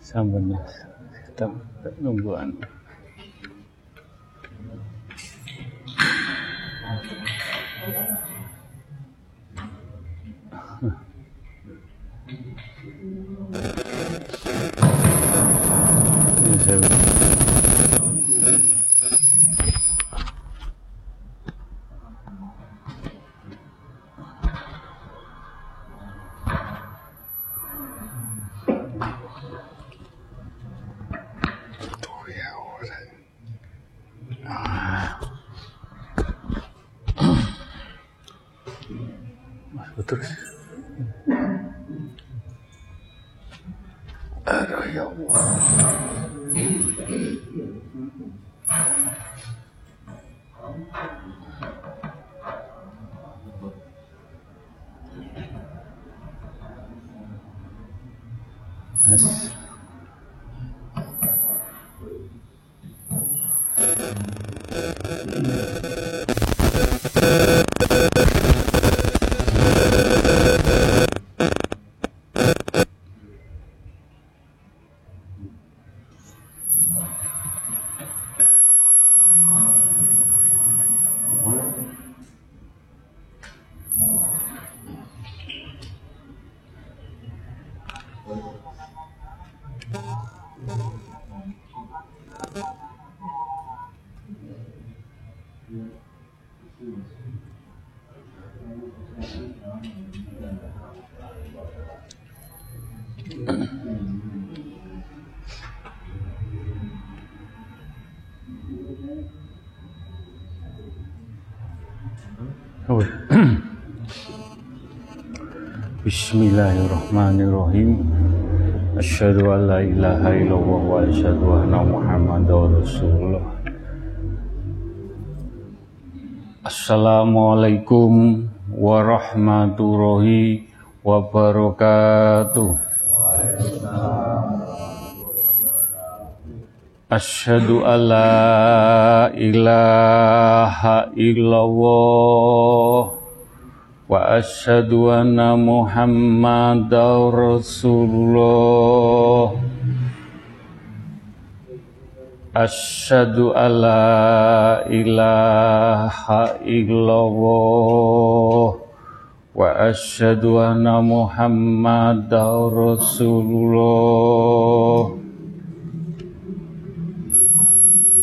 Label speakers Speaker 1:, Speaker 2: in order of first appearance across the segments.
Speaker 1: Sampun kita nunggu. Bismillahirrahmanirrahim. Asyhadu an la ilaha illallah wa asyhadu anna Muhammadar Rasulullah. Assalamualaikum warahmatullahi wabarakatuh. Asyhadu an la ilaha illallah wa asyhadu anna Muhammadar Rasulullah. Asyhadu an la ilaha illallah wa asyhadu anna Muhammadar Rasulullah.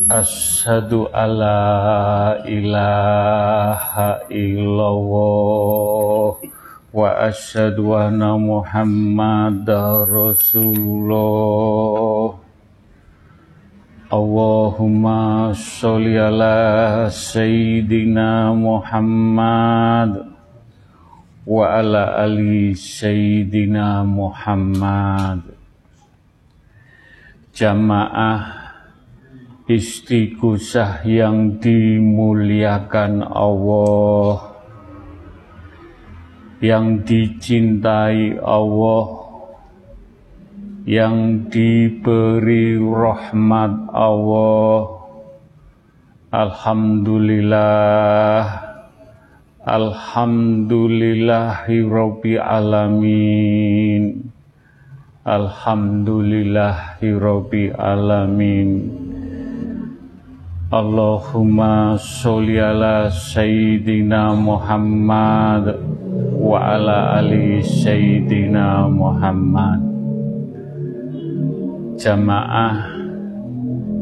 Speaker 1: Asyhadu alla ilaha illallah wa asyhadu anna Muhammadar Rasulullah. Allahumma sholli ala sayyidina Muhammad wa ala ali sayyidina Muhammad. Jamaah istighosah yang dimuliakan Allah yang dicintai Allah yang diberi rahmat Allah. Alhamdulillah Alhamdulillahi Alamin. Alhamdulillahi Alamin Allahumma sholli ala Sayyidina Muhammad wa ala ali Sayyidina Muhammad. Jamaah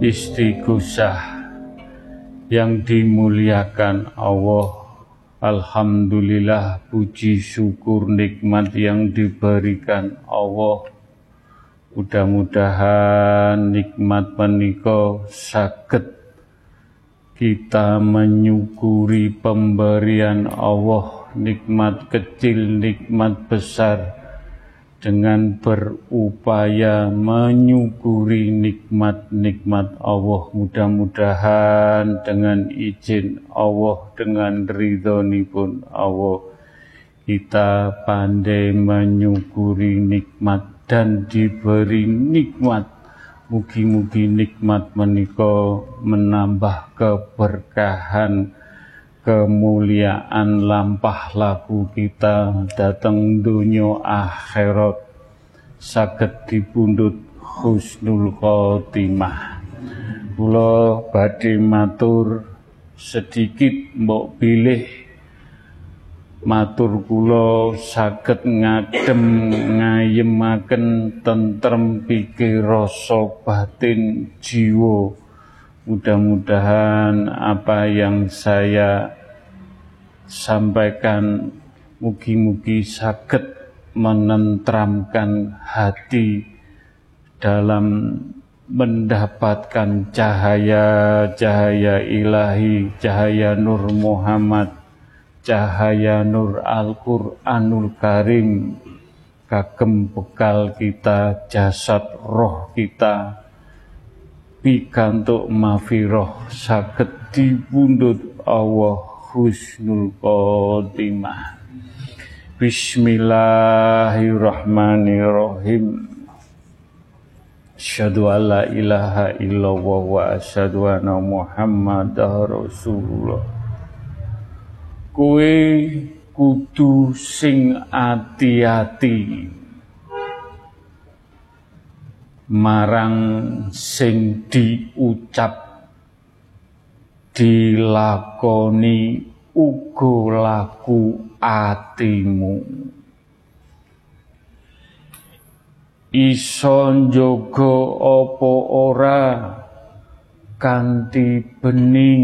Speaker 1: istighosah yang dimuliakan Allah Alhamdulillah puji syukur nikmat yang diberikan Allah. Mudah-mudahan nikmat menika saged kita menyukuri pemberian Allah nikmat kecil nikmat besar. Dengan berupaya menyukuri nikmat-nikmat Allah. Mudah-mudahan dengan izin Allah dengan ridhonipun Allah kita pandai menyukuri nikmat dan diberi nikmat mugi-mugi nikmat menika menambah keberkahan kemuliaan lampah laku kita datang dunia akhirat saged dipundhut husnul khotimah. Kula badhe matur sedikit mbok pilih matur kula saged ngadem ngayemaken tentrem pikir rasa batin jiwa. Mudah-mudahan apa yang saya sampaikan mugi-mugi saged menentramkan hati dalam mendapatkan cahaya-cahaya ilahi, cahaya Nur Muhammad, cahaya Nur Al-Quranul Karim, kagem bekal kita, jasad roh kita, pikantuk mafiroh sakit dibundut Allah husnul khotimah. Bismillahirrahmanirrahim. Asyhadu an la ilaha illallah wa asyhadu anna Muhammadar Rasulullah. Kowe kudu sing ati-ati. Marang sing diucap dilakoni uga laku atimu. Iso njogo apa ora kanthi bening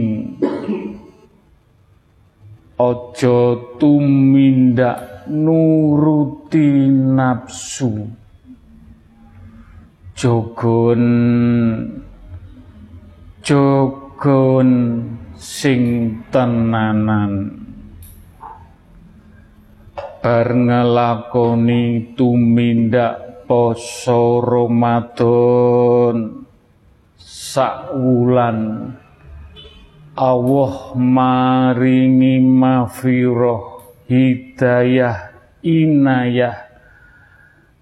Speaker 1: aja tumindak nuruti nafsu jogon jogon sing tenanan. Bar ngelakoni tumindak poso Ramadan sak wulan Allah maringi mafiroh hidayah inayah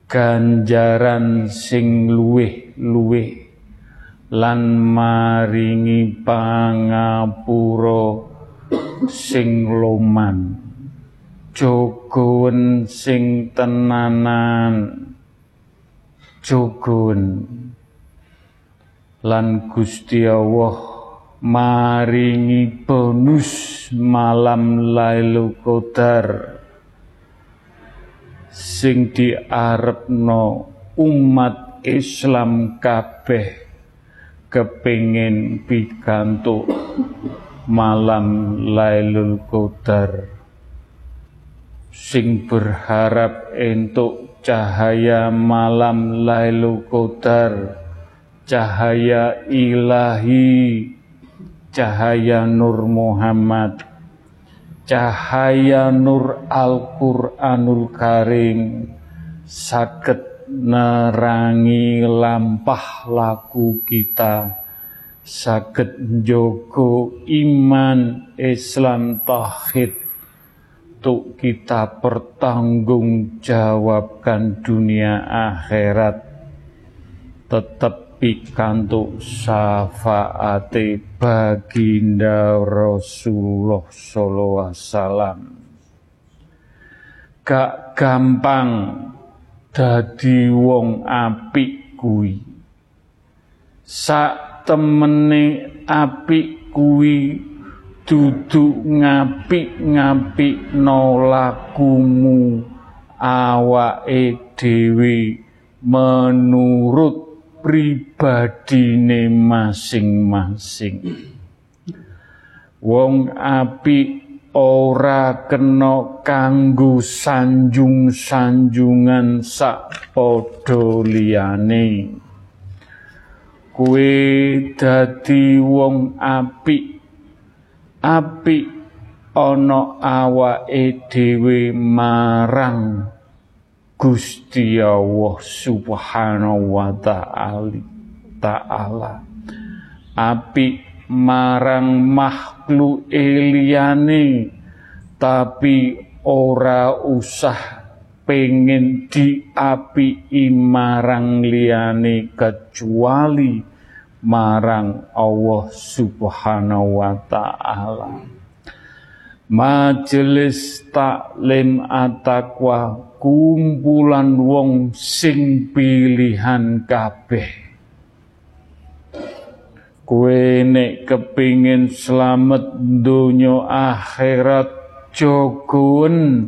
Speaker 1: ganjaran sing luweh-luweh lan maringi pangapura sing loman jogon sing tenanan jogon lan Gusti Allah maringi bonus malam Lailatul Qadar. Sing diarepno umat Islam kabeh kepingin pikantuk malam Lailul Qadar. Sing berharap entuk cahaya malam Lailul Qadar. Cahaya ilahi cahaya Nur Muhammad. Cahaya Nur Al-Qur'anul Karim. Sakit nerangi lampah laku kita. Saged njogo iman Islam tauhid. Untuk kita pertanggungjawabkan dunia akhirat. Tetap pikantuk syafaate baginda Rasulullah sallallahu wasallam. Gak gampang dadi wong apik kuwi. Sak temene apik kuwi dudu ngapik-ngapik nolakumu awake dhewe menurut pribadine masing-masing. Wong apik ora kena kanggo sanjung-sanjungan sak padha liyane. Dadi wong apik apik ana awake dhewe marang Gusti Allah Subhanahu wa ta'ala ta'ala. Apik marang makhluk liyane tapi ora usah pengen diapi marang liyane kecuali marang Allah Subhanahu wa taala Majelis taklim atakwa kumpulan wong sing pilihan kabeh. Kue nek kepingin selamat dunia akhirat jogoen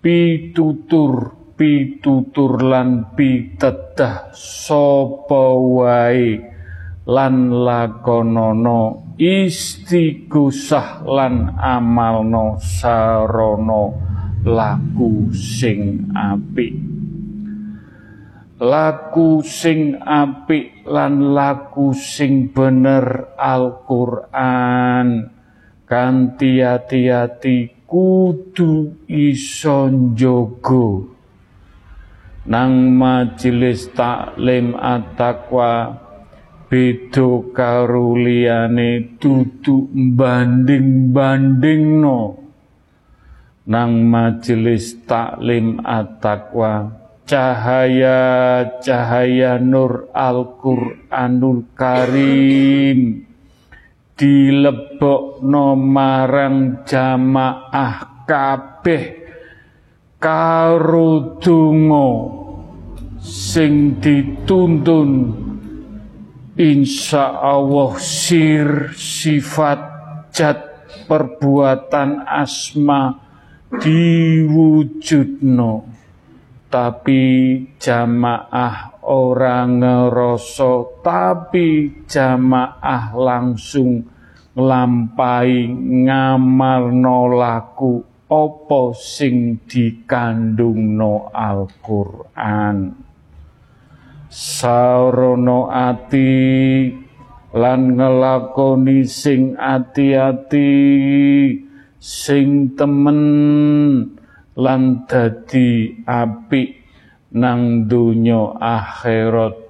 Speaker 1: pitutur pitutur lan pitedah sapa wae lan lakonono istighosah lan amalno sarana laku sing apik. Laku sing apik lan laku sing bener Al-Qur'an. Kanthi ati-ati kudu iso njogo. Nang majelis taklim at-taqwa beda karo liyane dudu banding-bandingno. Nang majelis taklim at-taqwa cahaya-cahaya nur Al-Qur'anul Karim dilebokno marang jamaah kabeh karo donga sing dituntun insya Allah sir sifat jat perbuatan asma diwujudno. Tapi jamaah orang ngeroso tapi jamaah langsung nglampai ngamal laku opo sing dikandungno Al-Qur'an sarono ati lan ngelakoni sing ati-ati sing temen lan dadi apik nang donya akhirat.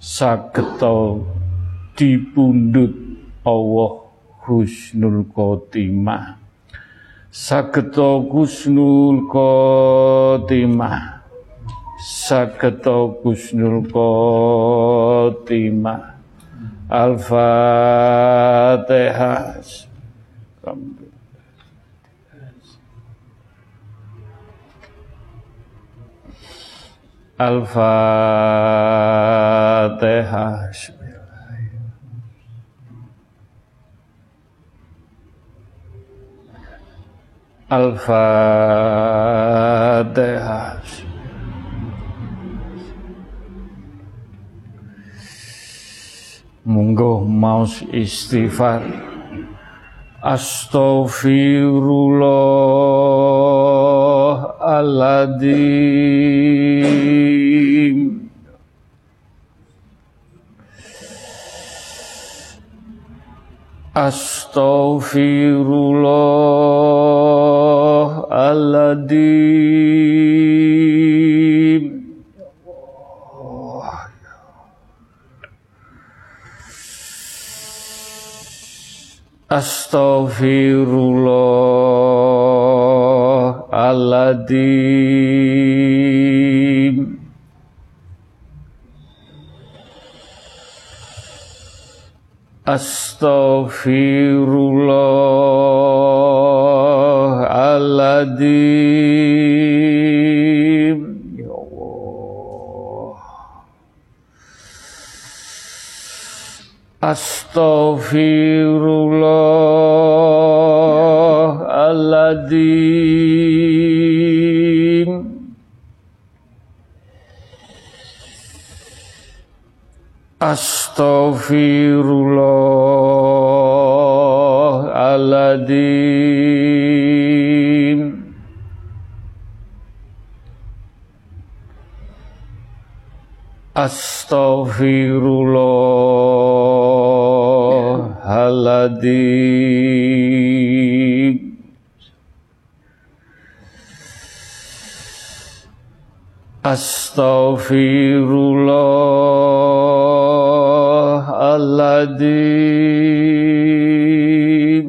Speaker 1: Sageta dipundhut Allah husnul khotimah. Sageta husnul khotimah sageta Gusnul Khotimah Al-Fatihah Al-Fatihah Al-Fatihah Monggo maus istighfar. Astaghfirullahaladzim. Astaghfirullahaladzim. Astaghfirullahaladzim Astaghfirullahaladzim Ya Allah. Astaghfirullahaladzim Astaghfirullahaladzim Astaghfirullahaladzim Astaghfirullahaladzim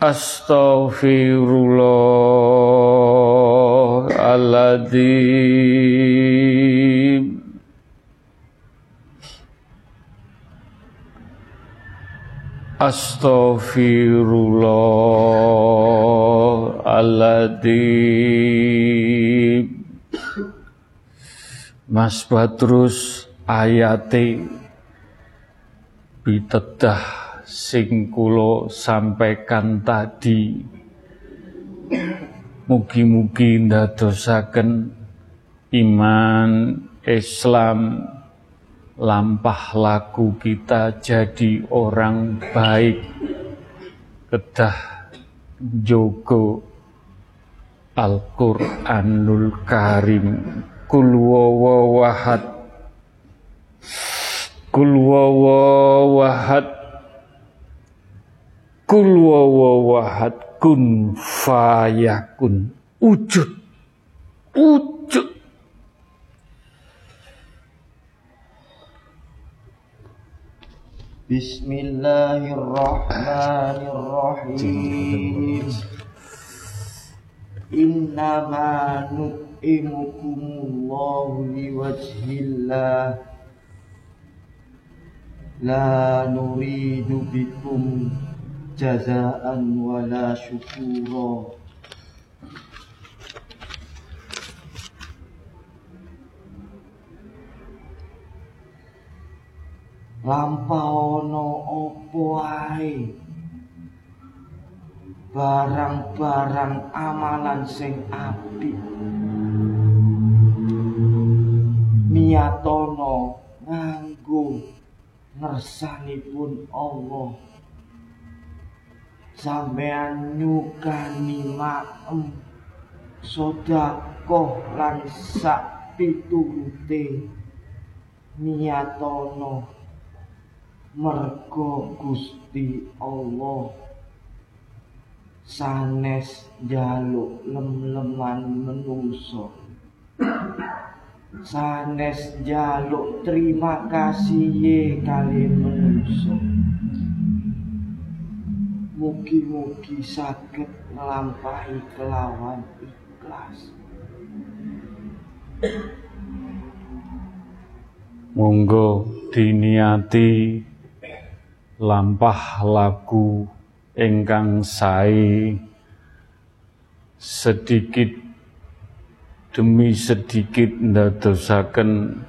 Speaker 1: Astaghfirullahaladzim Astaghfirullahaladzim Mas Badrus ayate bitedah sing kula sampaikan tadi. Mugi-mugi ndadosaken iman Islam lampah laku kita jadi orang baik. Kedah jogo Al-Qur'anul Karim kul wawahad kul wawahad kul wawahad kun fayakun. Wujud wujud
Speaker 2: Bismillahirrahmanirrahim. Innama nut'imukumullahu liwajhillah La nuridu bikum jazaan wala syukura lampaono opo ae barang-barang amalan sing apik. Niatono nganggo ngersanipun Allah. Sampean nyukani maem sedekah lan sak piturute. Niatono mergo Gusti Allah sanes jaluk lem-leman menungso. Sanes jaluk terima kasih ye kali menungso. Mugi-mugi sakit melampaui kelawan ikhlas.
Speaker 1: Monggo diniati lampah laku ingkang sae sedikit demi sedikit ndadosaken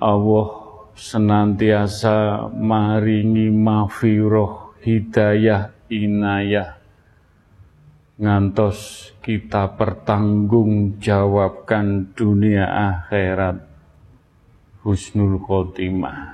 Speaker 1: Allah senantiasa maringi mafiroh hidayah inayah ngantos kita pertanggungjawabkan dunia akhirat. Husnul khotimah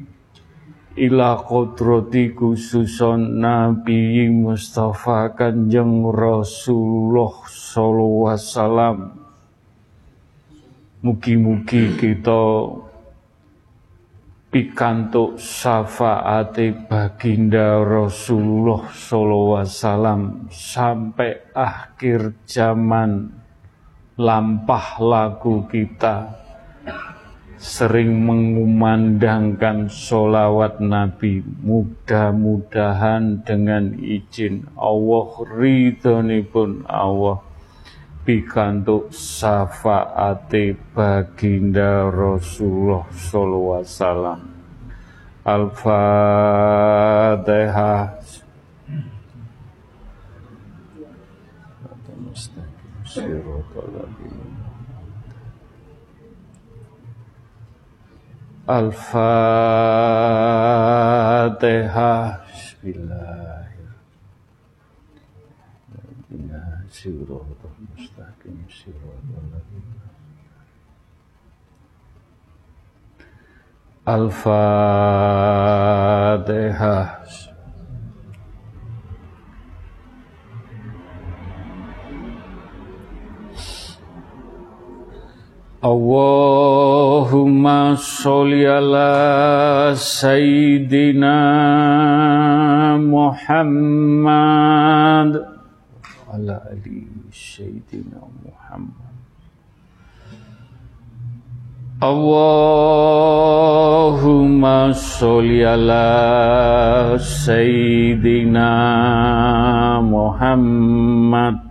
Speaker 1: ila kodrati khususon Nabi Mustafa Kanjeng Rasulullah sallallahu wasallam. Mugi-mugi kita pikantuk syafaate baginda Rasulullah sallallahu wasallam sampai akhir zaman. Lampah lagu kita sering mengumandangkan solawat Nabi. Mudah-mudahan dengan izin Allah ridhonipun Allah pikantuk syafaate baginda Rasulullah sallallahu alaihi wasallam. Al-Fatihah Al-Fatihah Bismillahirrahmanirrahim. Al-Fatihah اللهم صل على سيدنا محمد وعلى ال سيدنا محمد اللهم صل على سيدنا محمد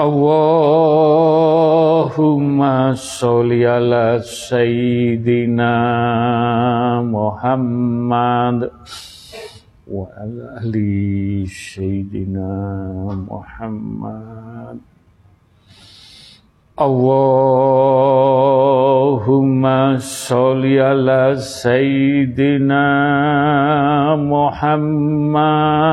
Speaker 1: اللهم صل على سيدنا محمد وعلى آل سيدنا محمد. اللهم صل على سيدنا محمد.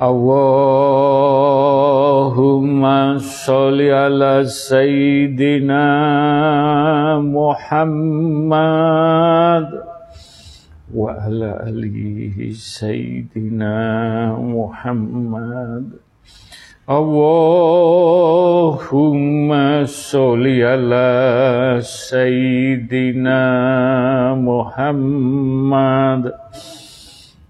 Speaker 1: اللهم صل على سيدنا محمد وعلى آله سيدنا محمد. اللهم صل على سيدنا محمد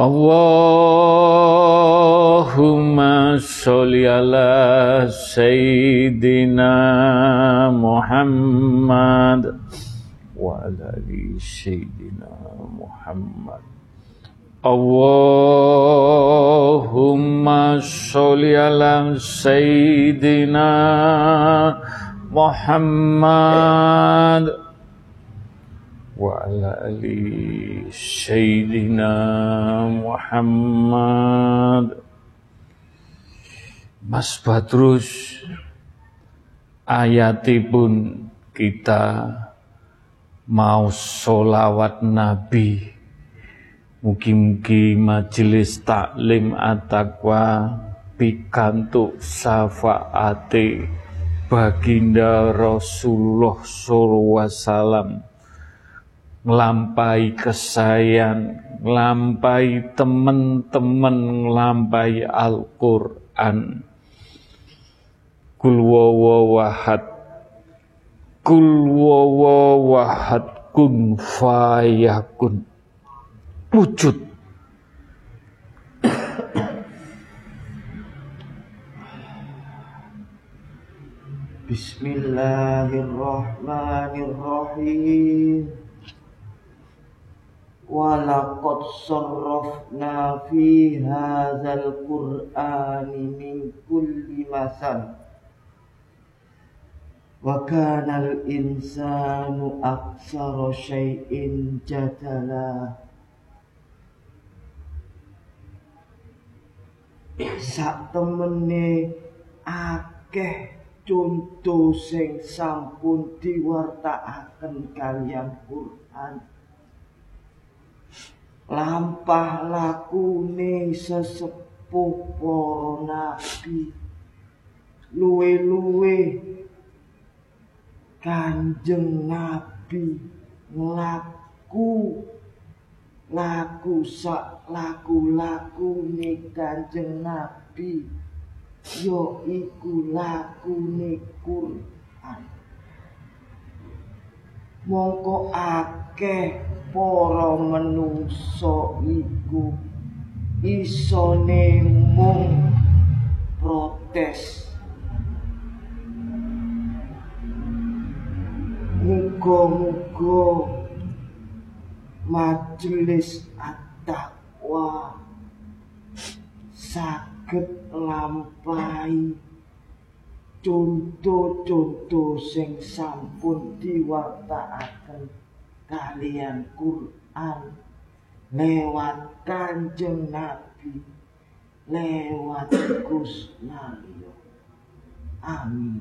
Speaker 1: اللهم صل على سيدنا محمد وعلى آل سيدنا محمد. اللهم صل على سيدنا محمد. وعلى آل سيدنا Muhammad Mas Badrus ayatipun kita mau solawat Nabi Mugi-mugi majelis taklim at-taqwa pikantuk syafaate baginda Rasulullah sallallahu alaihi wasallam ngelampai kesayan, ngelampai teman-teman, ngelampai Al-Quran. Kul wawawahad, kul kun fayakun. Wujud.
Speaker 2: Bismillahirrahmanirrahim. Sarrafna fi hadzal qur'ani min kulli masal. Wa kana al-insanu aktsara syai'in jadala Sak temene akeh contoh sing sampun diwartakaken kalian Quran lampah lakune sesepuh para nabi. Luwe-luwe kanjeng nabi nglaku laku sak laku-lakune kanjeng nabi. Yo iku lakune Quran. Mongko akeh para menungsa iku isone mung protes. Muga-muga majelis at-taqwa saged lampahi contoh-contoh sing sampun diwartakaken kalian Quran lewat Kanjeng Nabi lewat Gus Naryo amin.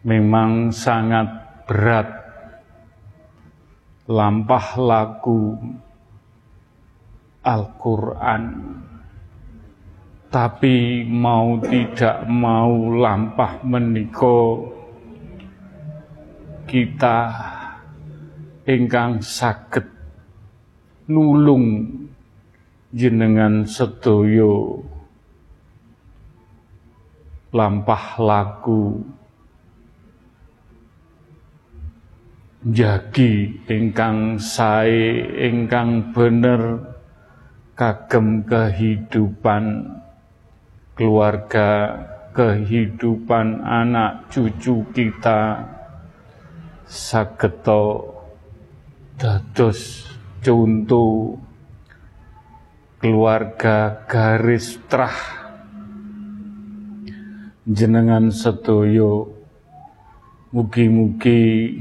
Speaker 1: Memang sangat berat lampah laku Al-Quran tapi mau tidak mau lampah meniko kita ingkang saged nulung jenengan sedoyo lampah laku jagi ingkang sae ingkang bener kagem kehidupan keluarga, kehidupan anak cucu kita sageto dados contoh keluarga garis trah jenengan sedoyo mugi-mugi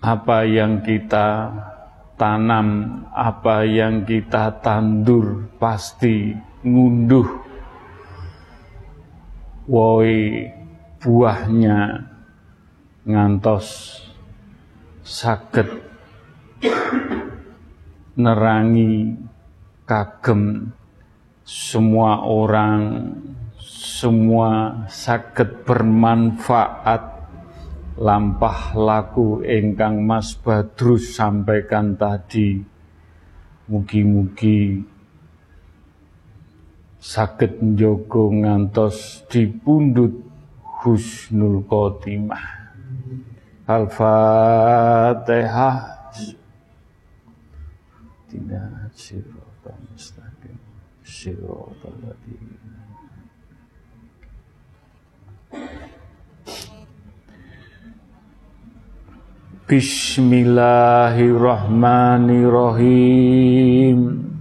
Speaker 1: apa yang kita tanam, apa yang kita tandur pasti ngunduh woi buahnya ngantos saged nerangi kagem semua orang semua saged bermanfaat. Lampah laku engkang Mas Badrus sampaikan tadi. Mugi-mugi saged njogo ngantos dipundhut husnul khotimah. Al-Fatihah. Tidak sirotol mustaqim. Sirotol Bismillahirrahmanirrahim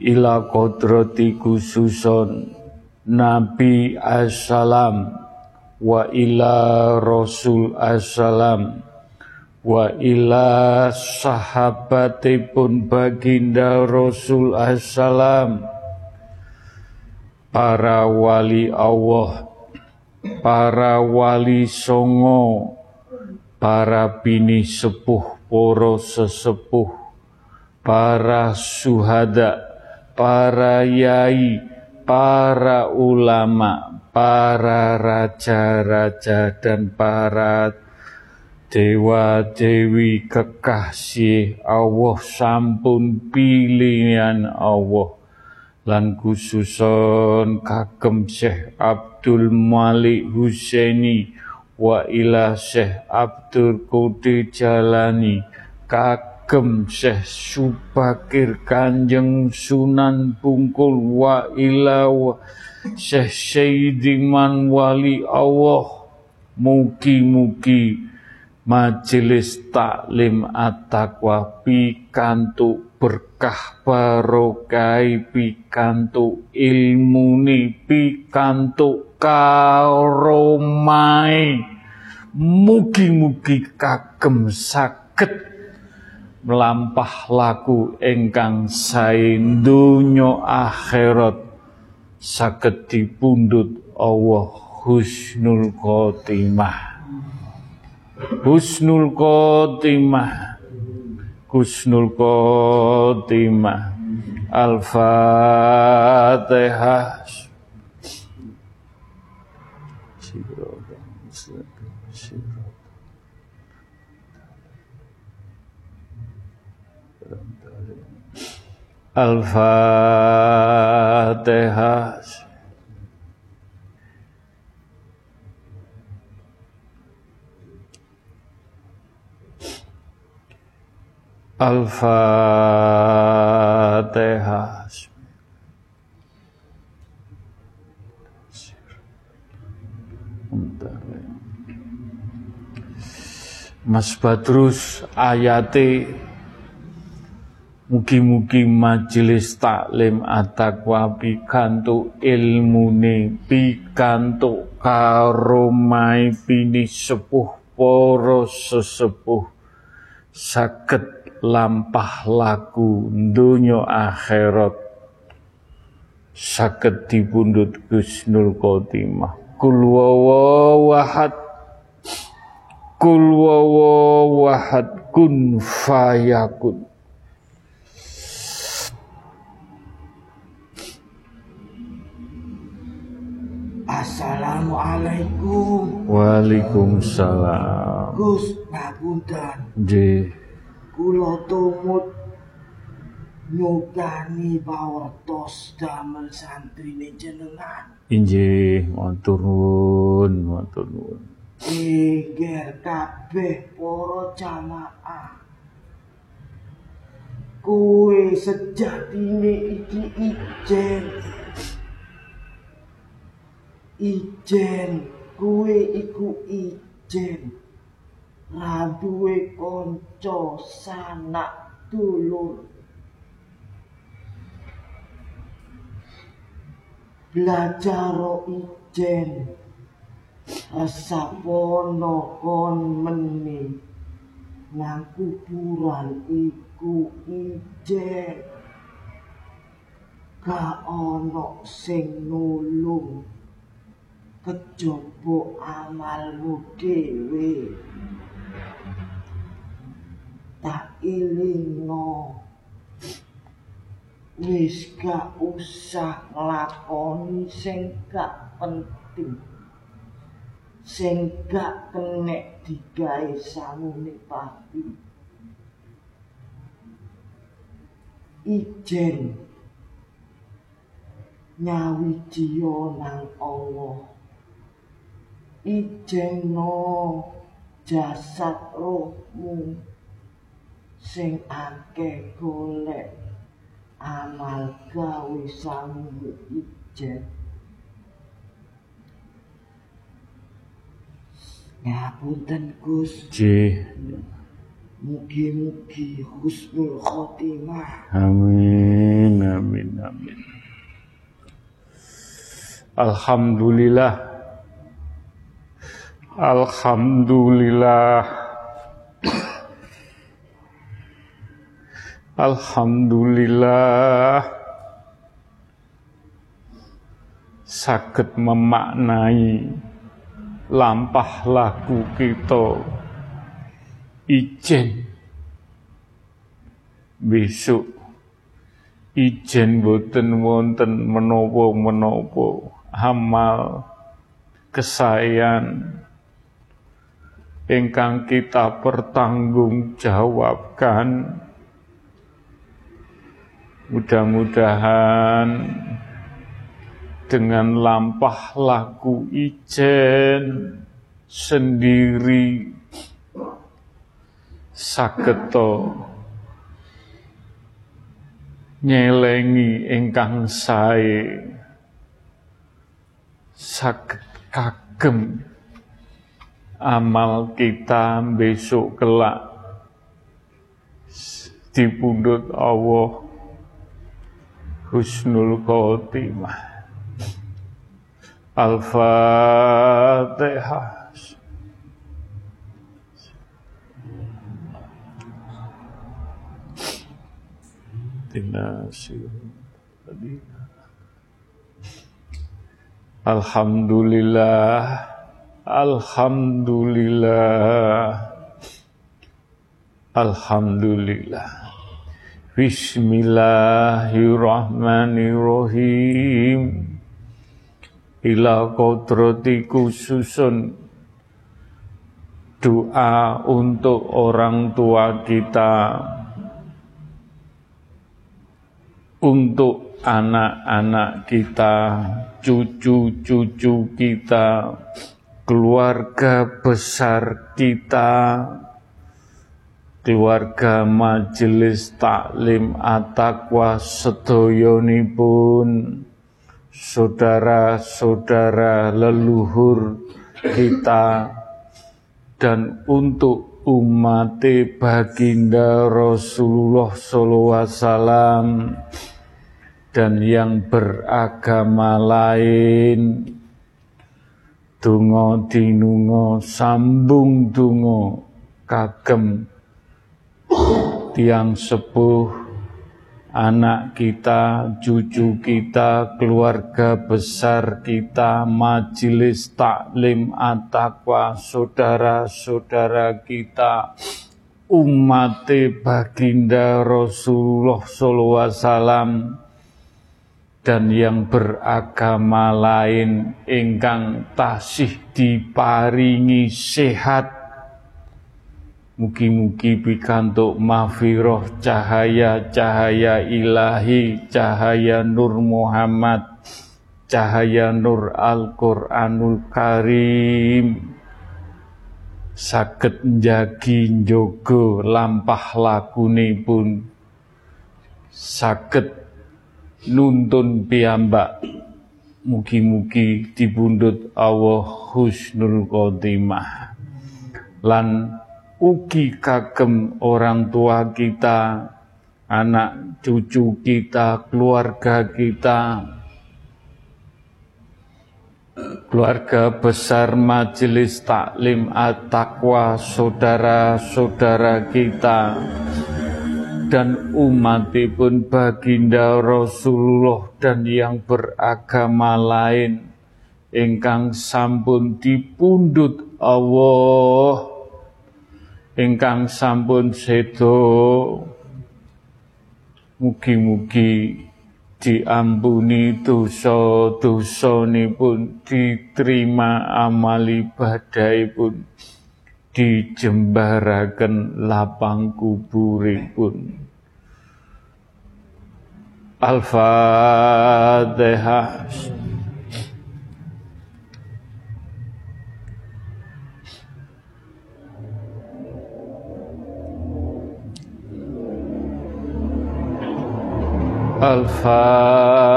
Speaker 1: ila kodrati khususon Nabi assalam wa ila Rasul assalam wa ila sahabatipun baginda Rasul assalam. Para wali Allah para wali songo para bini sepuh poro sesepuh para suhada para yai, para ulama, para raja-raja dan para dewa-dewi kekasih Allah sampun pilihan Allah. Lan khususon kagem Syekh Abdul Malik Husaini wa ila Syekh Abdul Qadir Jalani kak Agem Syekh Subakir Kanjeng Sunan Bungkul wa ila Syekh Syaidiman Wali Allah. Mugi-mugi majelis taklim at-taqwa pikantuk berkah barokai pikantuk ilmuni pikantuk karomai. Mugi-mugi kagem sakit melampah laku engkang sae donya akhirat saged dipundhut Allah husnul khotimah. Husnul khotimah. Husnul khotimah. Al-fatihah Al-Fatiha. Al-Fatiha. Mas Badrus Ayati Mugi-mugi majelis taklim atakwa pikantuk ilmune pikantuk karomai pini sepuh poro sesepuh. Saged lampah laku donya akhirat. Saged dipundhut Gusnul Khotimah kul wahad. Kul fayakun
Speaker 2: Assalamualaikum.
Speaker 1: Waalaikumsalam.
Speaker 2: Gus ngapunten.
Speaker 1: Nggih.
Speaker 2: Kula tumut nyukani pawartos damel santrine jenengan.
Speaker 1: Inggih, matur nuwun, matur nuwun.
Speaker 2: Engger kabeh para jamaah. Kuwe sejatine iki ijen ijen. Kuwe iku ijen. Raduwe kanca sanak dulur. Belajar ijen. Sapono kon meni. Nang kuburan iku ijen. Ka ono sing nulung kejaba amalmu dhewe. Tak ilingno wis gak usah nglakoni sing gak penting. Sing gak kenek digawe samune papi ijen. Nyawiji nang Allah ijeno jasad rohmu sing akeh golek amal gawe sami ijen Ngapunten Gus,
Speaker 1: Nggih.
Speaker 2: mugi-mugi husnul khotimah.
Speaker 1: Amin, amin, amin. Alhamdulillah. Alhamdulillah. Alhamdulillah. Saged memaknai lampah lagu kita ijen besok ijen boten wonten menapa-menapa amal kesayan ingkang kita pertanggungjawabkan. Mudah-mudahan dengan lampah laku ijen sendiri saketo nyelengi ingkang sae. Saged kagem amal kita besok kelak dipundhut Allah husnul khotimah. Al-Fatihah. Alhamdulillah Alhamdulillah. Alhamdulillah. Bismillahirrahmanirrahim. Ila kodrati khususun. Doa untuk orang tua kita. Untuk anak-anak kita Cucu-cucu kita Keluarga besar kita keluarga majelis taklim atakwa sedoyonipun saudara-saudara leluhur kita dan untuk umat baginda Rasulullah SAW dan yang beragama lain Dungo dinungo sambung dungo kagem. Tiang sepuh anak kita, cucu kita, keluarga besar kita, majelis taklim atakwa, saudara-saudara kita, umat baginda Rasulullah SAW dan yang beragama lain ingkang tasih diparingi sehat. Mugi-mugi pikantuk mafiroh cahaya-cahaya ilahi, cahaya Nur Muhammad, cahaya Nur Al-Quranul Karim, saged njagi njogo lampah lakune pun nuntun piyambak. Mugi-mugi dibundut Allah husnul khotimah. Lan ugi kagem orang tua kita, anak cucu kita, keluarga kita, keluarga besar majelis taklim at-taqwa, saudara-saudara kita, dan umat pun baginda Rasulullah dan yang beragama lain. Ingkang sampun dipundut Allah. Ingkang sampun sedo mugi-mugi diampuni dosa pun diterima amal pun dijembaraken lapang kuburipun. Al-Fatihah. Al-Fatihah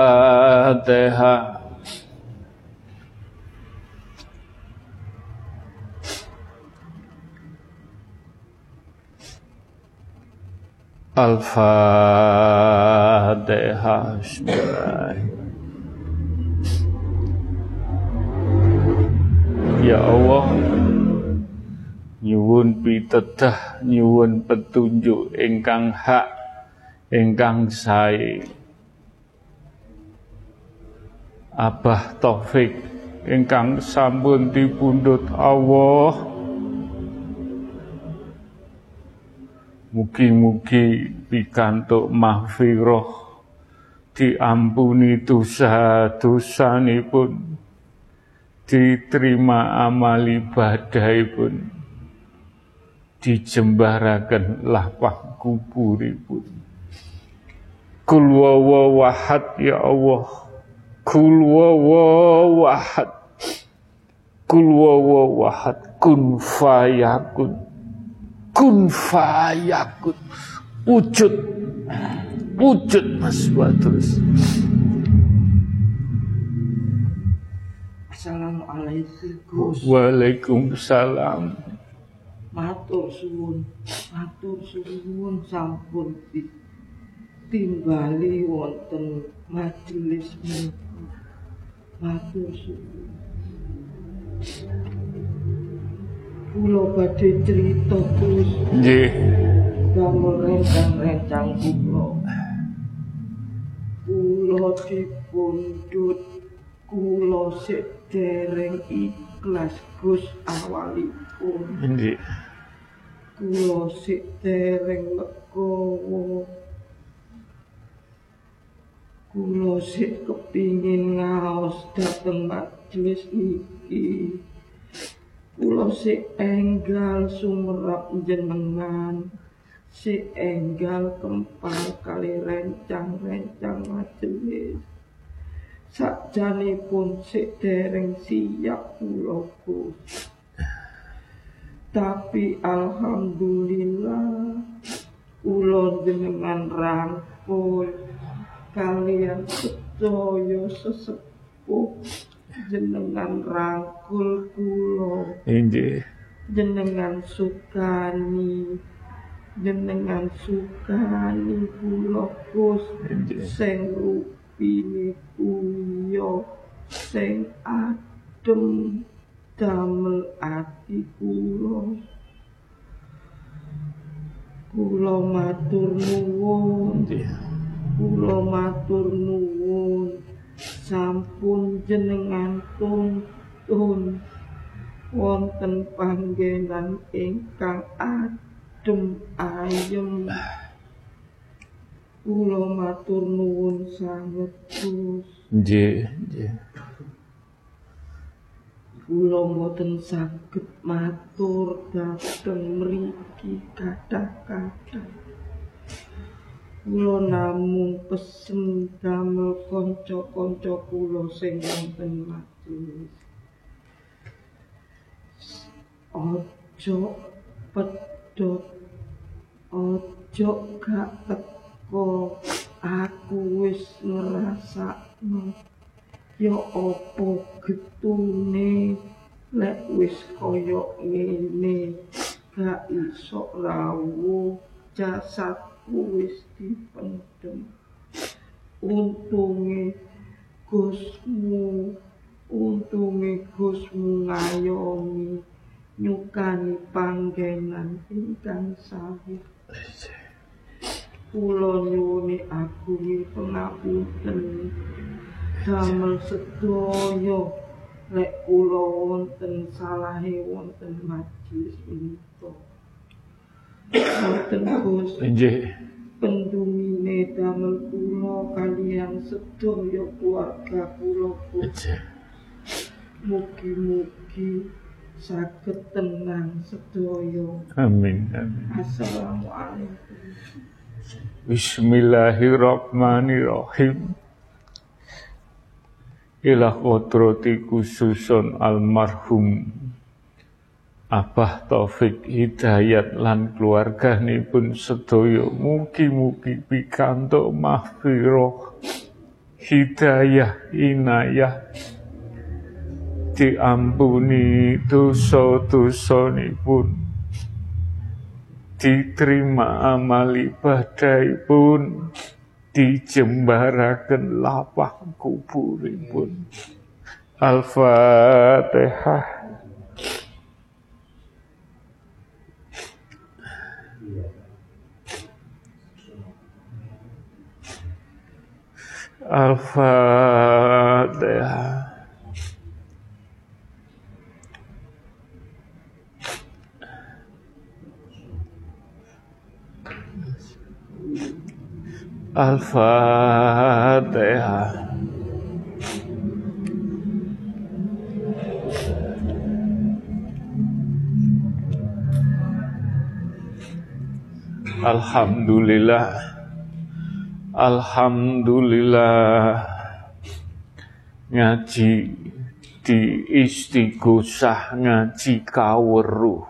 Speaker 1: Al-Fatihah Ya Allah nyuwun pitedah nyuwun petunjuk ingkang hak ingkang sae. Abah Taufik ingkang sampun dipundhut Allah Mugi-mugi pikantuk mahfirah diampuni dosa-dosanipun diterima amal ibadahipun dijembaraken lapang kuburipun Kul wawahad ya Allah. Kul wawahad. Kul wawahad. Kun fayakun. Kun fayakun. Wujud. Wujud Mas Batrus.
Speaker 2: Assalamualaikum.
Speaker 1: Waalaikumsalam.
Speaker 2: Matur suwun, matur suwun sampun timbali wonten majelis matur Kula badhe cerita terus.
Speaker 1: Nggih.
Speaker 2: Damel rencang-rencang kula. Kula dipundhut kula sedereng ikhlas Gus awalipun.
Speaker 1: Nggih.
Speaker 2: Kula sedereng legowo. Kulo sik kepingin ngaos dateng majelis iki. Kulo sik enggal sumerap jenengan. Sik enggal kempal kali rencang-rencang majelis. Sakjanipun sik dereng siap kulo Tapi alhamdulillah kulo jenengan rangkul kalian sedaya sesepuh jenengan rangkul kula.
Speaker 1: Inggih.
Speaker 2: Jenengan sukani jenengan sukani kula Gus sing rupine kuyo sing adem damel ati kula. Kula matur nuwun. Kula matur nuwun sampun jenengan tuntun wonten panggenan ingkang adem ayem. Kula matur nuwun sanget Gus.
Speaker 1: Nggih, nggih.
Speaker 2: kula mboten saged matur dhateng mriki kathah-kathah namung pesen damel kanca-kanca kula sing wonten majelis ojo pedot ojo gak teko aku wis ngrasakno. Ya apa getune? Lek wis kaya ngene gak iso rawuh jasadku wis dipendem. Untunge Gusmu untunge Gusmu ngayomi nyukani panggenan ingkang sawit kula nyuwuni agungi pangapunten damel sedaya. Lek kula wonten salahe wonten majelis menika Gus
Speaker 1: Nggih.
Speaker 2: pendumine damel kula kaliyan sedaya keluarga kula mugi-mugi saged tenang sedaya
Speaker 1: Amin. Amin.
Speaker 2: assalamualaikum
Speaker 1: Bismillahirrahmanirrahim. Ila kodrati khususun almarhum Abah Taufik Hidayat lan keluarganipun sedaya mugi-mugi pikantuk mahfirah hidayah inayah. Diampuni dosa-dosanipun diterima amal ibadahipun dijembaraken lapah kuburipun. Al-Fatihah Al-Fatihah Al-Fatihah Alhamdulillah Alhamdulillah. Ngaji di istighosah ngaji kaweruh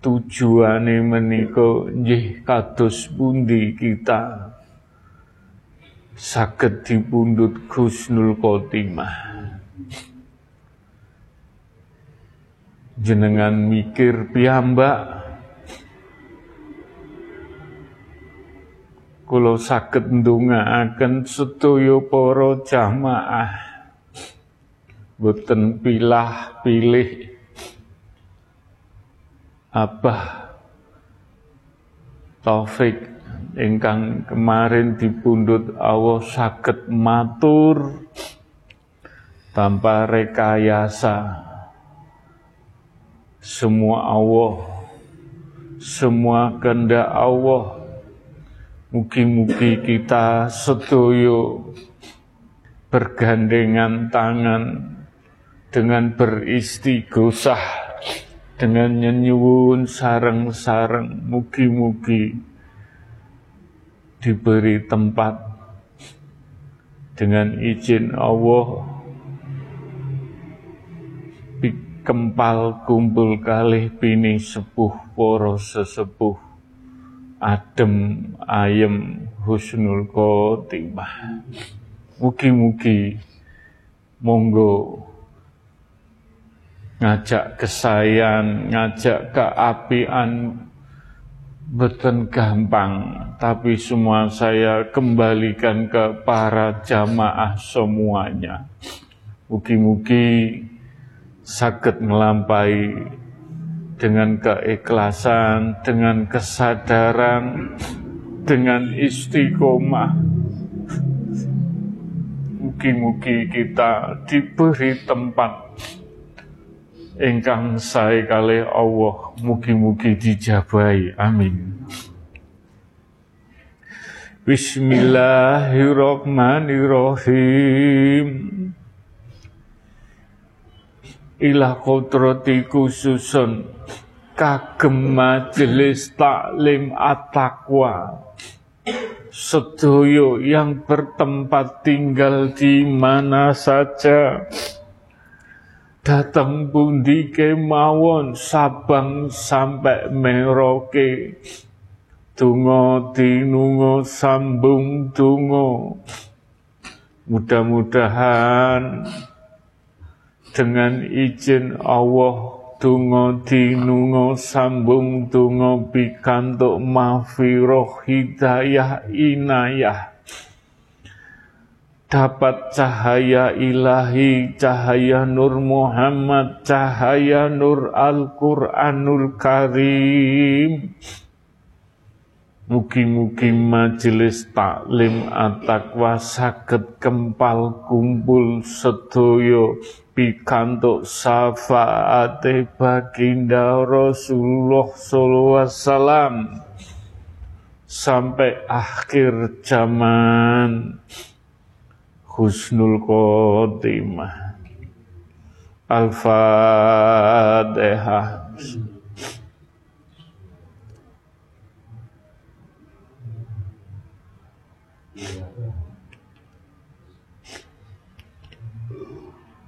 Speaker 1: tujuane menika nggih kados pundi kita? Saged dipundhut Husnul Khotimah jenengan mikir piyambak kula saged ndongaaken sedaya para jamaah. Boten pilah pilih Abah Taufik ingkang kemarin dipundhut Allah saged matur tanpa rekayasa. Semua Allah semua kehendak Allah mugi-mugi kita sedoyo bergandengan tangan dengan beristighosah dengan nyenyuwun sareng-sareng. Mugi-mugi diberi tempat dengan izin Allah. Kempal kumpul kalih pini sepuh poro sesepuh adem ayem husnul khotimah mugi-mugi monggo ngajak kesayan, ngajak keapian Betul gampang, tapi semua saya kembalikan ke para jamaah semuanya. Mugi-mugi sakit melampai dengan keikhlasan, dengan kesadaran, dengan istiqomah. Mugi-mugi kita diberi tempat. Ingkang sae kali Allah mugi-mugi dijabahi amin. Bismillahirrahmanirrahim Ilah kodrati khususun. Kagem majelis taklim at-taqwa. Sedoyo yang bertempat tinggal di mana saja. Datang pundi kemawon Sabang sampai Merauke. Tungo tinungo sambung tungo Mudah-mudahan dengan izin Allah tungo tinungo sambung tungo pikantuk mafiroh hidayah inayah dapat cahaya ilahi, cahaya Nur Muhammad, cahaya Nur Al-Quranul Karim. Mugi-mugi majelis taklim at-taqwa saged kempal kumpul sedoyo pikantuk syafaate baginda Rasulullah sallallahu wasallam. Sampai akhir zaman. Husnul khotimah. Al-Fatihah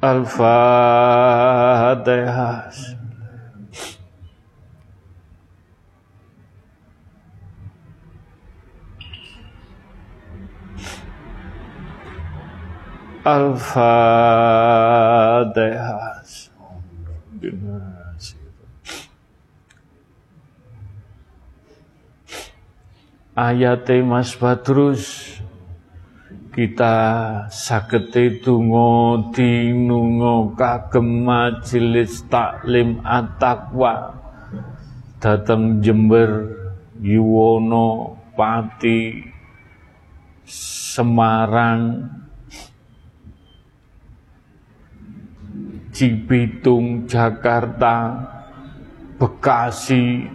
Speaker 1: Al-Fatihah Al-Fatihah. Ayat Mas Badrus kita sagete donga dinunga kagem majelis taklim at-taqwa dateng Jember Yuwono Pati Semarang Cibitung, Jakarta, Bekasi,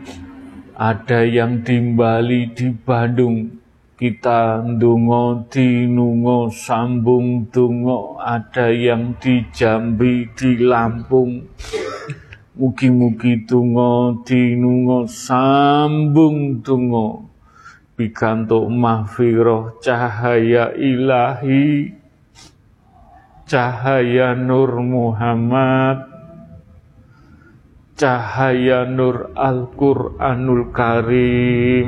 Speaker 1: ada yang di Bali, di Bandung. Kita ndungo dinungo sambung dungo, ada yang di Jambi, di Lampung. Mugi-mugi dungo dinungo sambung dungo. Pikantuk mahfiroh cahaya ilahi cahaya Nur Muhammad, cahaya Nur Al-Quranul Karim.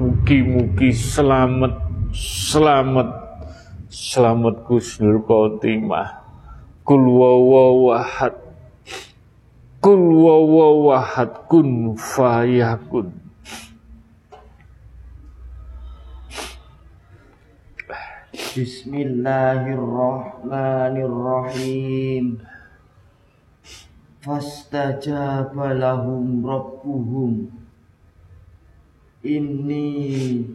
Speaker 1: Mugi-mugi selamat, selamat, selamat Gusnul Khotimah. Kul wawawahad, kul wawawahad kun fayakun.
Speaker 2: Bismillahirrahmanirrahim. Fastajaba lahum rabbuhum Inni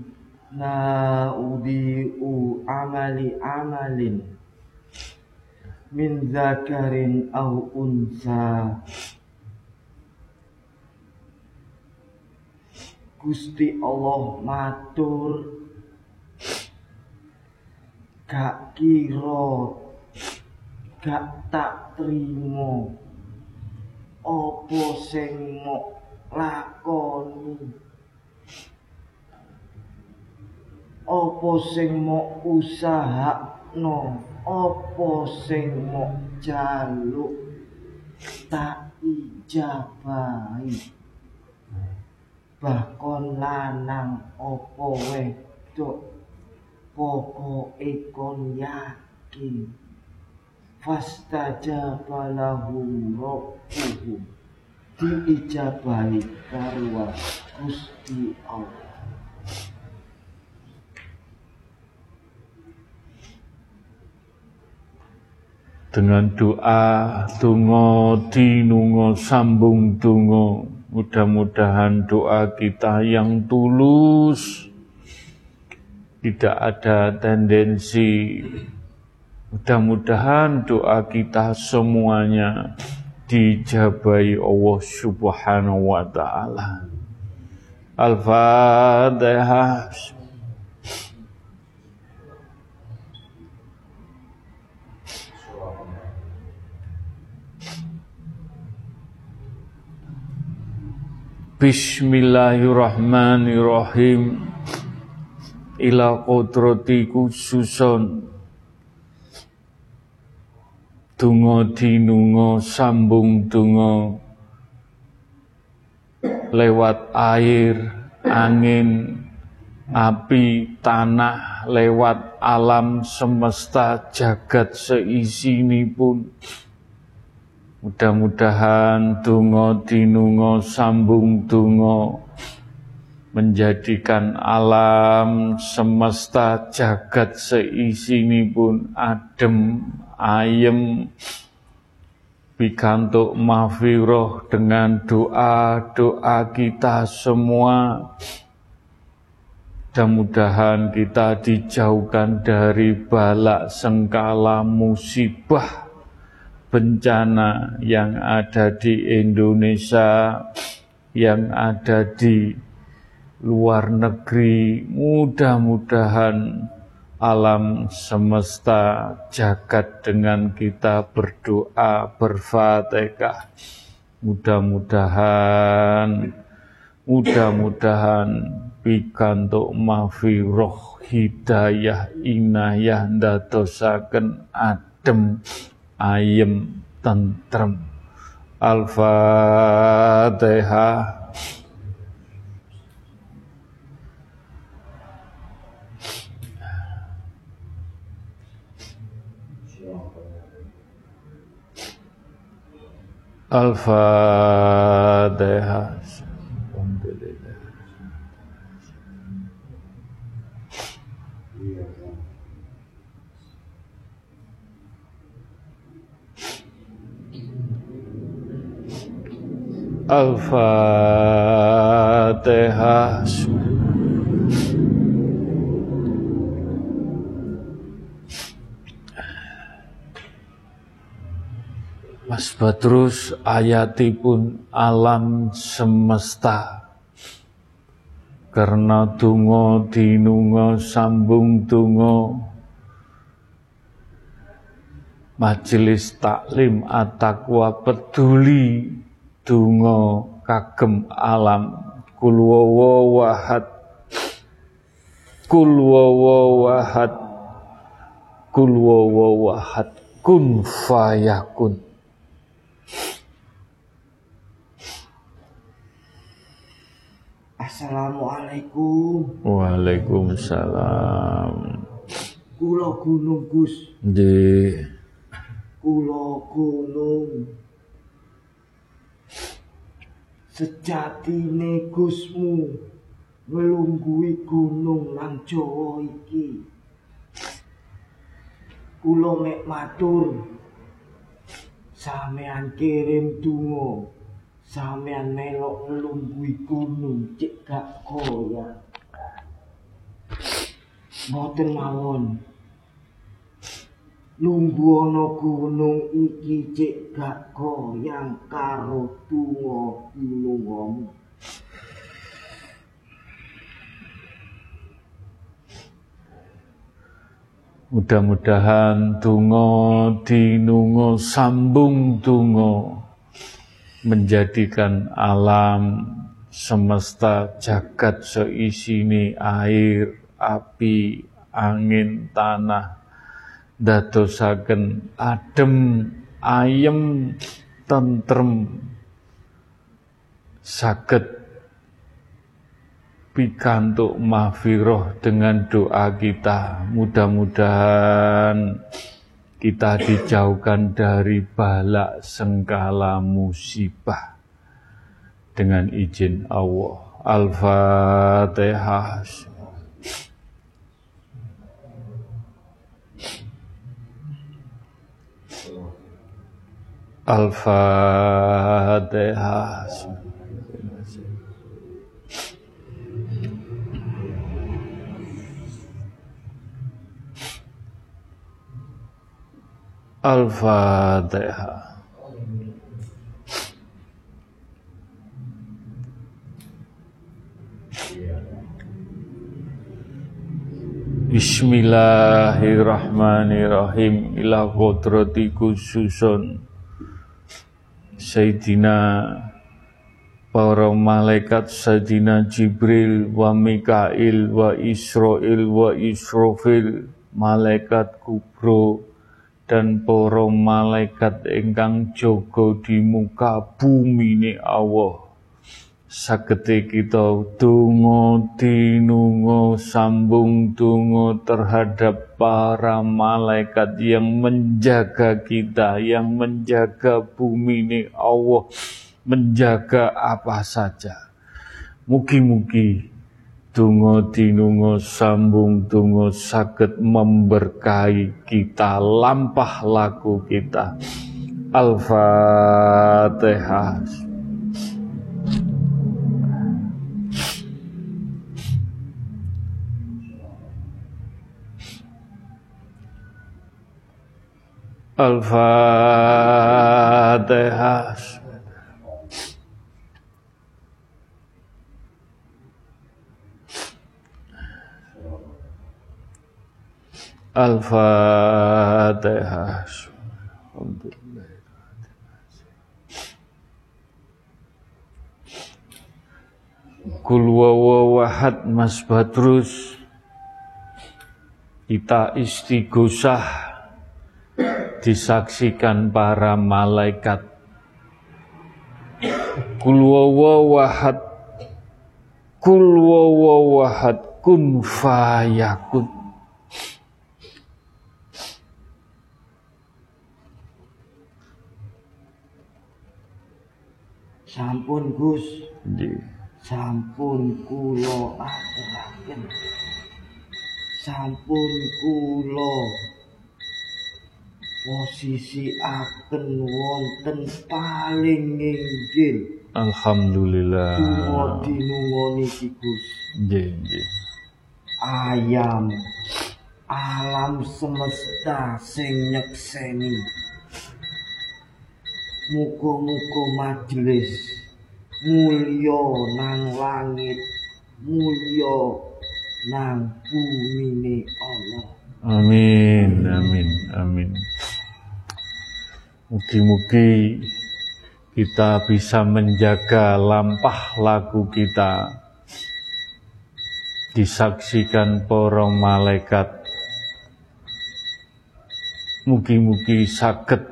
Speaker 2: la udi'u amali amalin min zakarin au unsa. Gusti Allah matur gak kira gak tak trimo apa sing mok lakoni apa sing mok usahakno? Apa sing mok jaluk? Tak ijabahi. Bahkan lanang apa wedok? Pokoke kon yakin. Fastajaba lahum rabbuhum diijabahi karwa Gusti Allah
Speaker 1: dengan doa tungo dinungo sambung tungo mudah-mudahan doa kita yang tulus. Tidak ada tendensi. Mudah-mudahan doa kita semuanya dijabai Allah Subhanahu wa taala. Al-Fatihah Bismillahirrahmanirrahim. Ila kodrati khususon Dungo dinungo sambung dungo. Lewat air, angin, api, tanah Lewat alam semesta jagat seisi ini pun Mudah-mudahan tungo dinungo sambung tungo menjadikan alam semesta jagat seisi ini pun adem, ayem, pikantuk mafiroh dengan doa-doa kita semua. Mudah-mudahan kita dijauhkan dari balak sengkala musibah bencana yang ada di Indonesia, yang ada di luar negeri, mudah-mudahan alam semesta jagat dengan kita berdoa berfatihah. Mudah-mudahan, mudah-mudahan pikantuk mafiroh hidayah inayah ndadosaken adem ayem tentrem Al-Fatihah Al-Fatihah Al-Fatihah Mas Badrus ayatipun alam semesta. Karena tungo dinungo sambung tungo majelis taklim atakwa peduli donga kagem alam kul wahad kul wahad kul wahad kun fayakun
Speaker 2: Assalamualaikum.
Speaker 1: Waalaikumsalam.
Speaker 2: Kulo Gunung Gus.
Speaker 1: Nggih.
Speaker 2: Kulo Gunung sejatine Gusmu nglunggui gunung lan Jawa iki. Kula mek matur sampean kirim donga sampean melok nglunggui gunung cek gak koyak. Mboten mawon Lunggu ana gunung iki cek gak goyang karo tungo gunung
Speaker 1: Mudah-mudahan tungo dinungo sambung tungo menjadikan alam semesta jagat seisini air, api, angin, tanah dadosaken adem ayem tentrem saged pikantuk mahfiroh dengan doa kita mudah-mudahan kita dijauhkan dari bala sengkala musibah dengan izin Allah. Al-Fatihah. Al-Fatihah. Al-Fatihah. Bismillahirrahmanirrahim ila kodrati khususun Sayyidina para malaikat Sayyidina Jibril wa Mikail wa Israel wa Israfil malaikat kubro dan para malaikat ingkang jaga di muka bumi ni Allah sagete kita donga dinunga sambung donga terhadap para malaikat yang menjaga kita yang menjaga bumi ini. Allah menjaga apa saja. Mugi-mugi donga dinunga sambung donga saged memberkahi kita lampah laku kita. Al-Fatihah Al-Fatihah. Al-Fatihah. Kul wawahad Mas Badrus kita istighosah disaksikan para malaikat. Kul wawahad Kul wawahad kun fayakun.
Speaker 3: Sampun Gus,
Speaker 1: Nggih.
Speaker 3: sampun kula aturaken. Sampun kula posisi aken wonten paling inggil.
Speaker 1: Alhamdulillah.
Speaker 3: Gus.
Speaker 1: Nggih, nggih.
Speaker 3: Ayam alam semesta sing nyekseni. Muga-muga majelis mulya nang langit, mulya nang bumine Allah.
Speaker 1: Amin, amin, amin. Mugi-mugi kita bisa menjaga lampah laku kita disaksikan para malaikat. Mugi-mugi sakit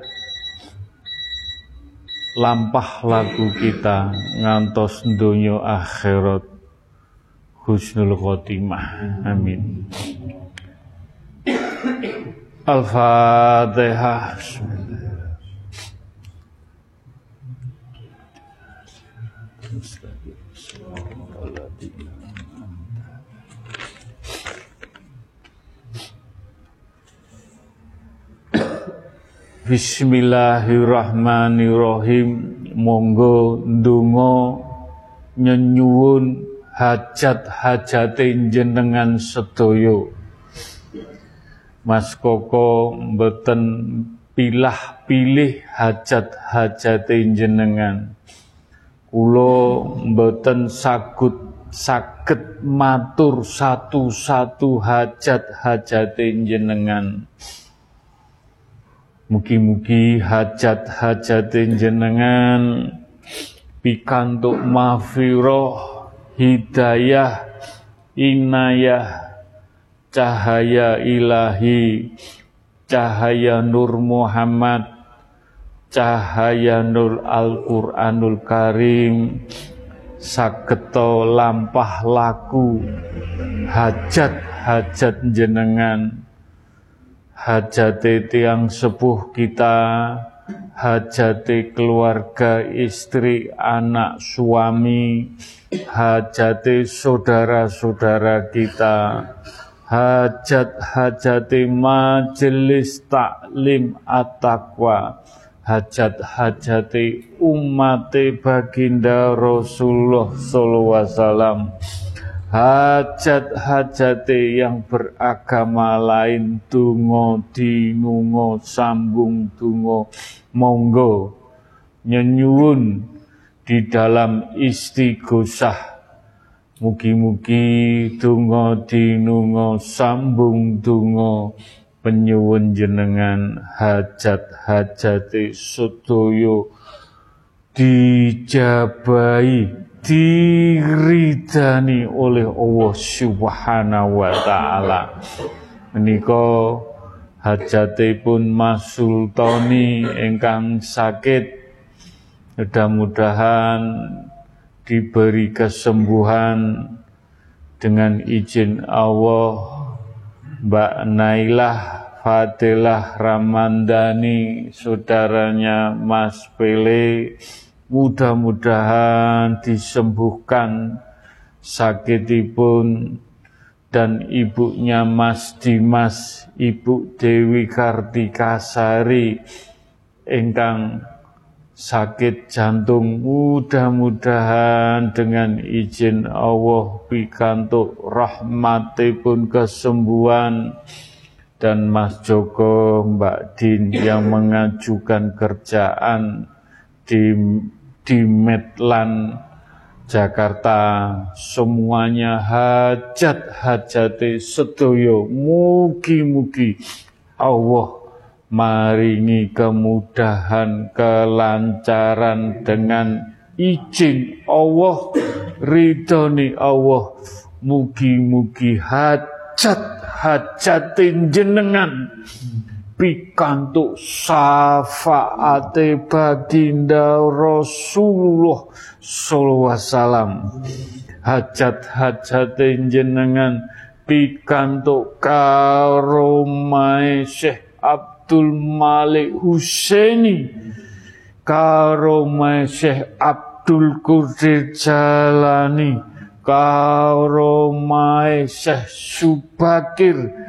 Speaker 1: lampah laku kita ngantos donya akhirat husnul khotimah. Amin. Al-Fatihah. Bismillahirrahmanirrahim. Monggo ndonga nyenyuwun hajat-hajate jenengan sedaya. Mas Koko mboten pilah-pilih hajat-hajate jenengan. Kula mboten sagut saged matur satu-satu hajat-hajate jenengan. Mugi-mugi hajat-hajate jenengan pikantuk mafiroh, hidayah, inayah, cahaya ilahi, cahaya Nur Muhammad, cahaya Nur Al-Quranul Karim, sageto lampah laku, hajat-hajat jenengan, hajate tiang sepuh kita, hajate keluarga, istri, anak, suami, hajate saudara-saudara kita, hajat-hajate majelis taklim at-taqwa, hajat-hajate umate baginda Rasulullah sallallahu alaihi wasallam hajat-hajate yang beragama lain tungo dinungo sambung tungo monggo nyenyuwun di dalam istighosah mugi-mugi tungo dinungo sambung tungo penyuwun jenengan hajat-hajate sedaya dijabai diridani oleh Allah Subhanahu wa taala. Menika hajatipun Mas Sultani ingkang sakit mudah-mudahan diberi kesembuhan dengan izin Allah Mbak Nailah Fadilah Ramandani saudaranya Mas Pele Mudah-mudahan disembuhkan sakitipun dan ibunya Mas Dimas, Ibu Dewi Kartikasari ingkang sakit jantung. Mudah-mudahan dengan izin Allah pikantuk rahmatipun kesembuhan. Dan Mas Joko Mbak Din yang mengajukan kerjaan di di Medlan Jakarta semuanya hajat-hajate sedoyo mugi-mugi Allah maringi kemudahan kelancaran dengan izin Allah ridhoni Allah. Mugi-mugi hajat hajatin jenengan pikantuk syafaate baginda Rasulullah sallallahu wasallam. Hajat-hajate jenengan pikantuk karomai Syekh Abdul Malik Husaini karomai Syekh Abdul Qadir Jalani karomai Syekh Subakir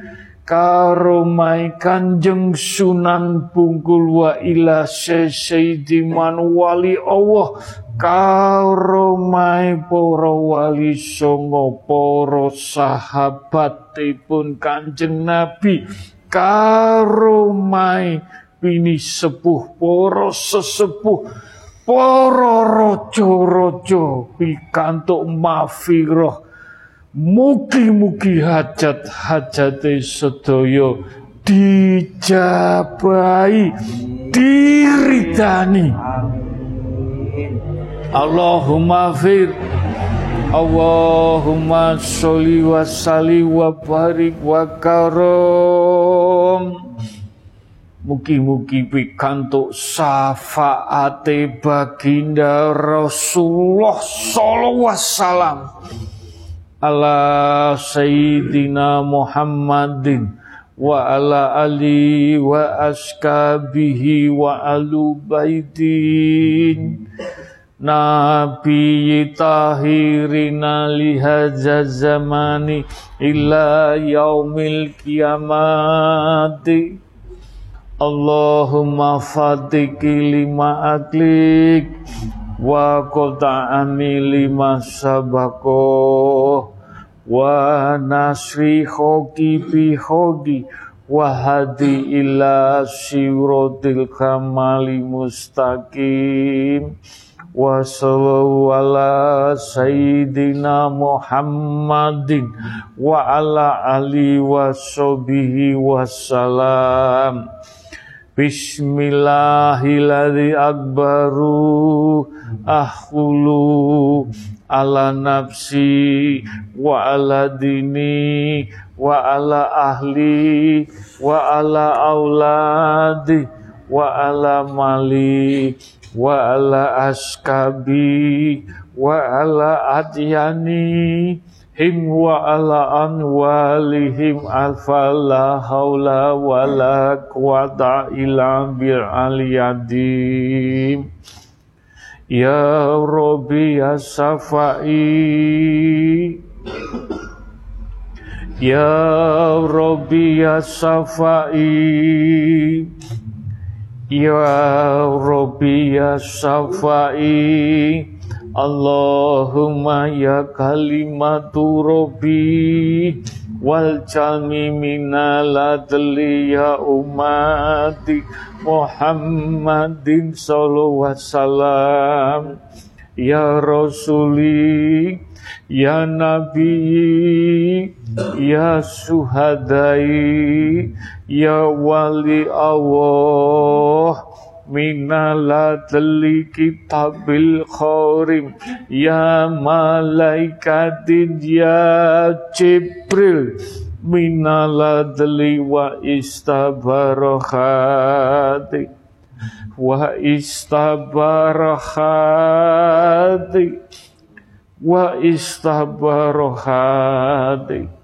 Speaker 1: karomai kanjeng sunan bungkul wa ila seseidiman wali Allah. Karomai poro wali songo poro sahabatipun kanjeng nabi. Karomai bini sepuh poro sesepuh poro rojo-rojo pikantuk mafiroh Mugi-mugi hajat-hajate sedaya dijabai, diridani. Allahumma fir Allahumma sholli wa salli wa barik wa karom Mugi-mugi pikantuk syafaate baginda Rasulullah sallallahu alaihi wasallam ala sayyidina Muhammadin wa ala ali wa askabihi wa alu baitin. Nabi tahirina lihaza zamani ila yaumil kiamati. Allahumma fatiki lima aklik wa qata'ani lima sabakoh wa nasri hoki bi hoki wa hadi ila siratil kamali mustaqim. Wa sallallahu sayyidina Muhammadin wa ala ali wa sahbihi wassalam Bismillahilladzi akbaru ahulu ala nafsi wa ala dini wa ala ahli wa ala auladi wa ala mali wa ala askabi wa ala adyani him wa ala anwalihim alfa la haula wa la quwata illa bil aliyadim Ya Rabbi ya Safai Ya Rabbi ya Safai Ya Rabbi ya Safai Allahumma ya kalimatu Rabbi wal jalmi minal adli ya umati Muhammadin sallallahu wasallam ya rasuli ya nabi ya suhadai ya wali Allah minaladli kitabil khorim ya malaikatin ya Jibril. Minaladli wa istabarokhati wa istabarokhati wa istabarokhati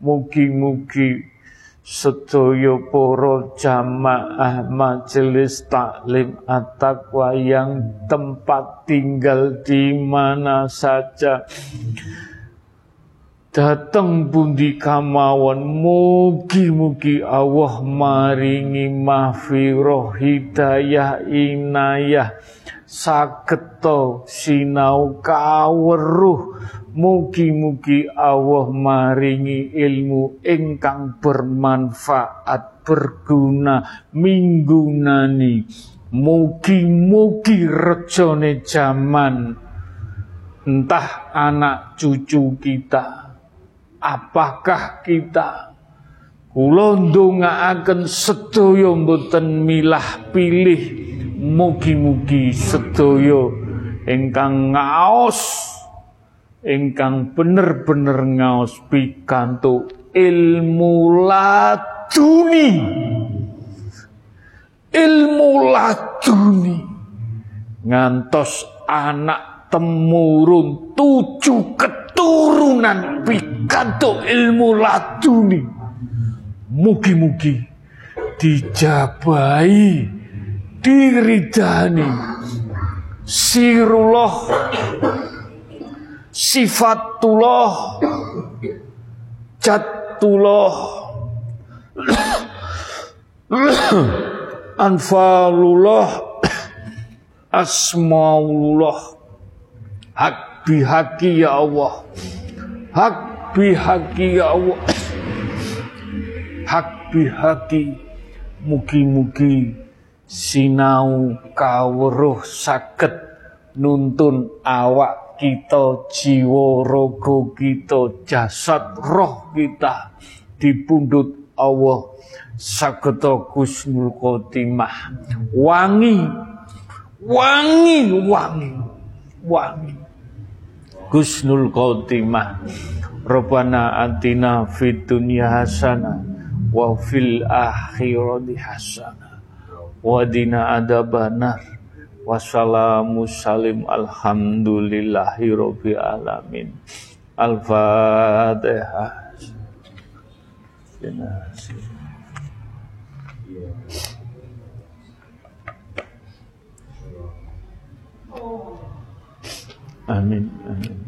Speaker 1: Mugi-mugi sedaya para jamaah majelis taklim at-taqwa yang tempat tinggal di mana saja. Datang pundi kamawon mugi-mugi Allah maringi mahfirah hidayah inayah. Saketo sinau kaweruh Mugi-mugi Allah maringi ilmu ingkang bermanfaat, berguna, minggunani. Mugi-mugi rejone zaman entah anak cucu kita, apakah kita. Kula ndongaaken sedaya mboten milah pilih. Mugi-mugi sedaya ingkang ngaos ingkang bener-bener ngaos pikantuk ilmu laduni. Ilmu laduni. Ngantos anak temurun tujuh keturunan pikantuk ilmu laduni. Mugi-mugi dijabai diridani. Sirullah sifatullah. Jatullah. Anfalullah. Asmaulullah. Hak bihaki ya Allah. Hak bihaki ya Allah. Hak bihaki. Mugi-mugi sinau kawruh saged nuntun awak kita, jiwa rogo kita, jasad roh kita dipundut Allah sageta kusnul khotimah. Wangi, wangi, wangi, wangi. Kusnul khotimah. Rabbana atina fid dunya hasanah wa fil akhirati hasanah wa dina adabanar wassalamu salim alhamdulillahi rabbil alamin al-fatihah Amin. Amin.